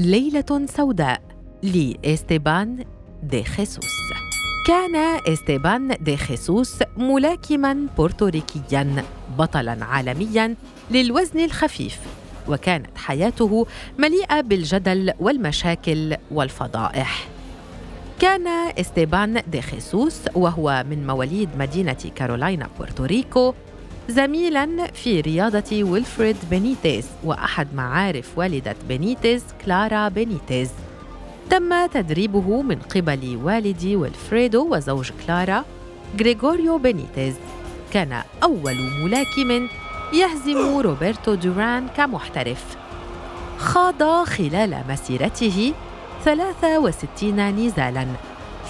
ليلة سوداء لإستيبان دي خيسوس. كان إستيبان دي خيسوس ملاكما بورتوريكيا بطلا عالميا للوزن الخفيف وكانت حياته مليئة بالجدل والمشاكل والفضائح. كان إستيبان دي خيسوس وهو من مواليد مدينة كارولاينا بورتوريكو زميلا في رياضة ويلفريد بينيتيز وأحد معارف والدة بينيتيز كلارا بينيتيز تم تدريبه من قبل والدي ويلفريدو وزوج كلارا غريغوريو بينيتيز كان أول ملاكم يهزم روبرتو دوران كمحترف. خاض خلال مسيرته 63 نزالا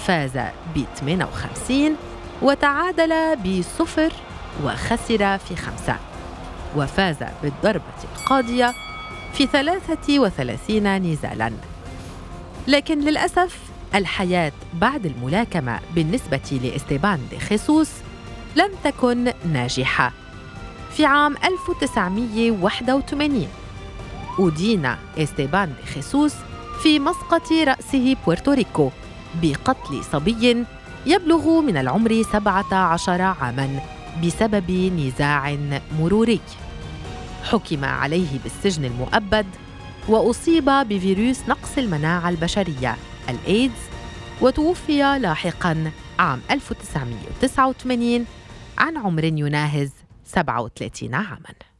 فاز ب 58 وتعادل بصفر وخسر في خمسة وفاز بالضربة القاضية في 33 نزالا. لكن للأسف الحياة بعد الملاكمة بالنسبة لإستيبان دي خيسوس لم تكن ناجحة. في عام 1981 أدين إستيبان دي خيسوس في مسقط رأسه بورتوريكو بقتل صبي يبلغ من العمر 17 عاماً. بسبب نزاع مروري. حكم عليه بالسجن المؤبد وأصيب بفيروس نقص المناعة البشرية الإيدز وتوفي لاحقا عام 1989 عن عمر يناهز 37 عاماً.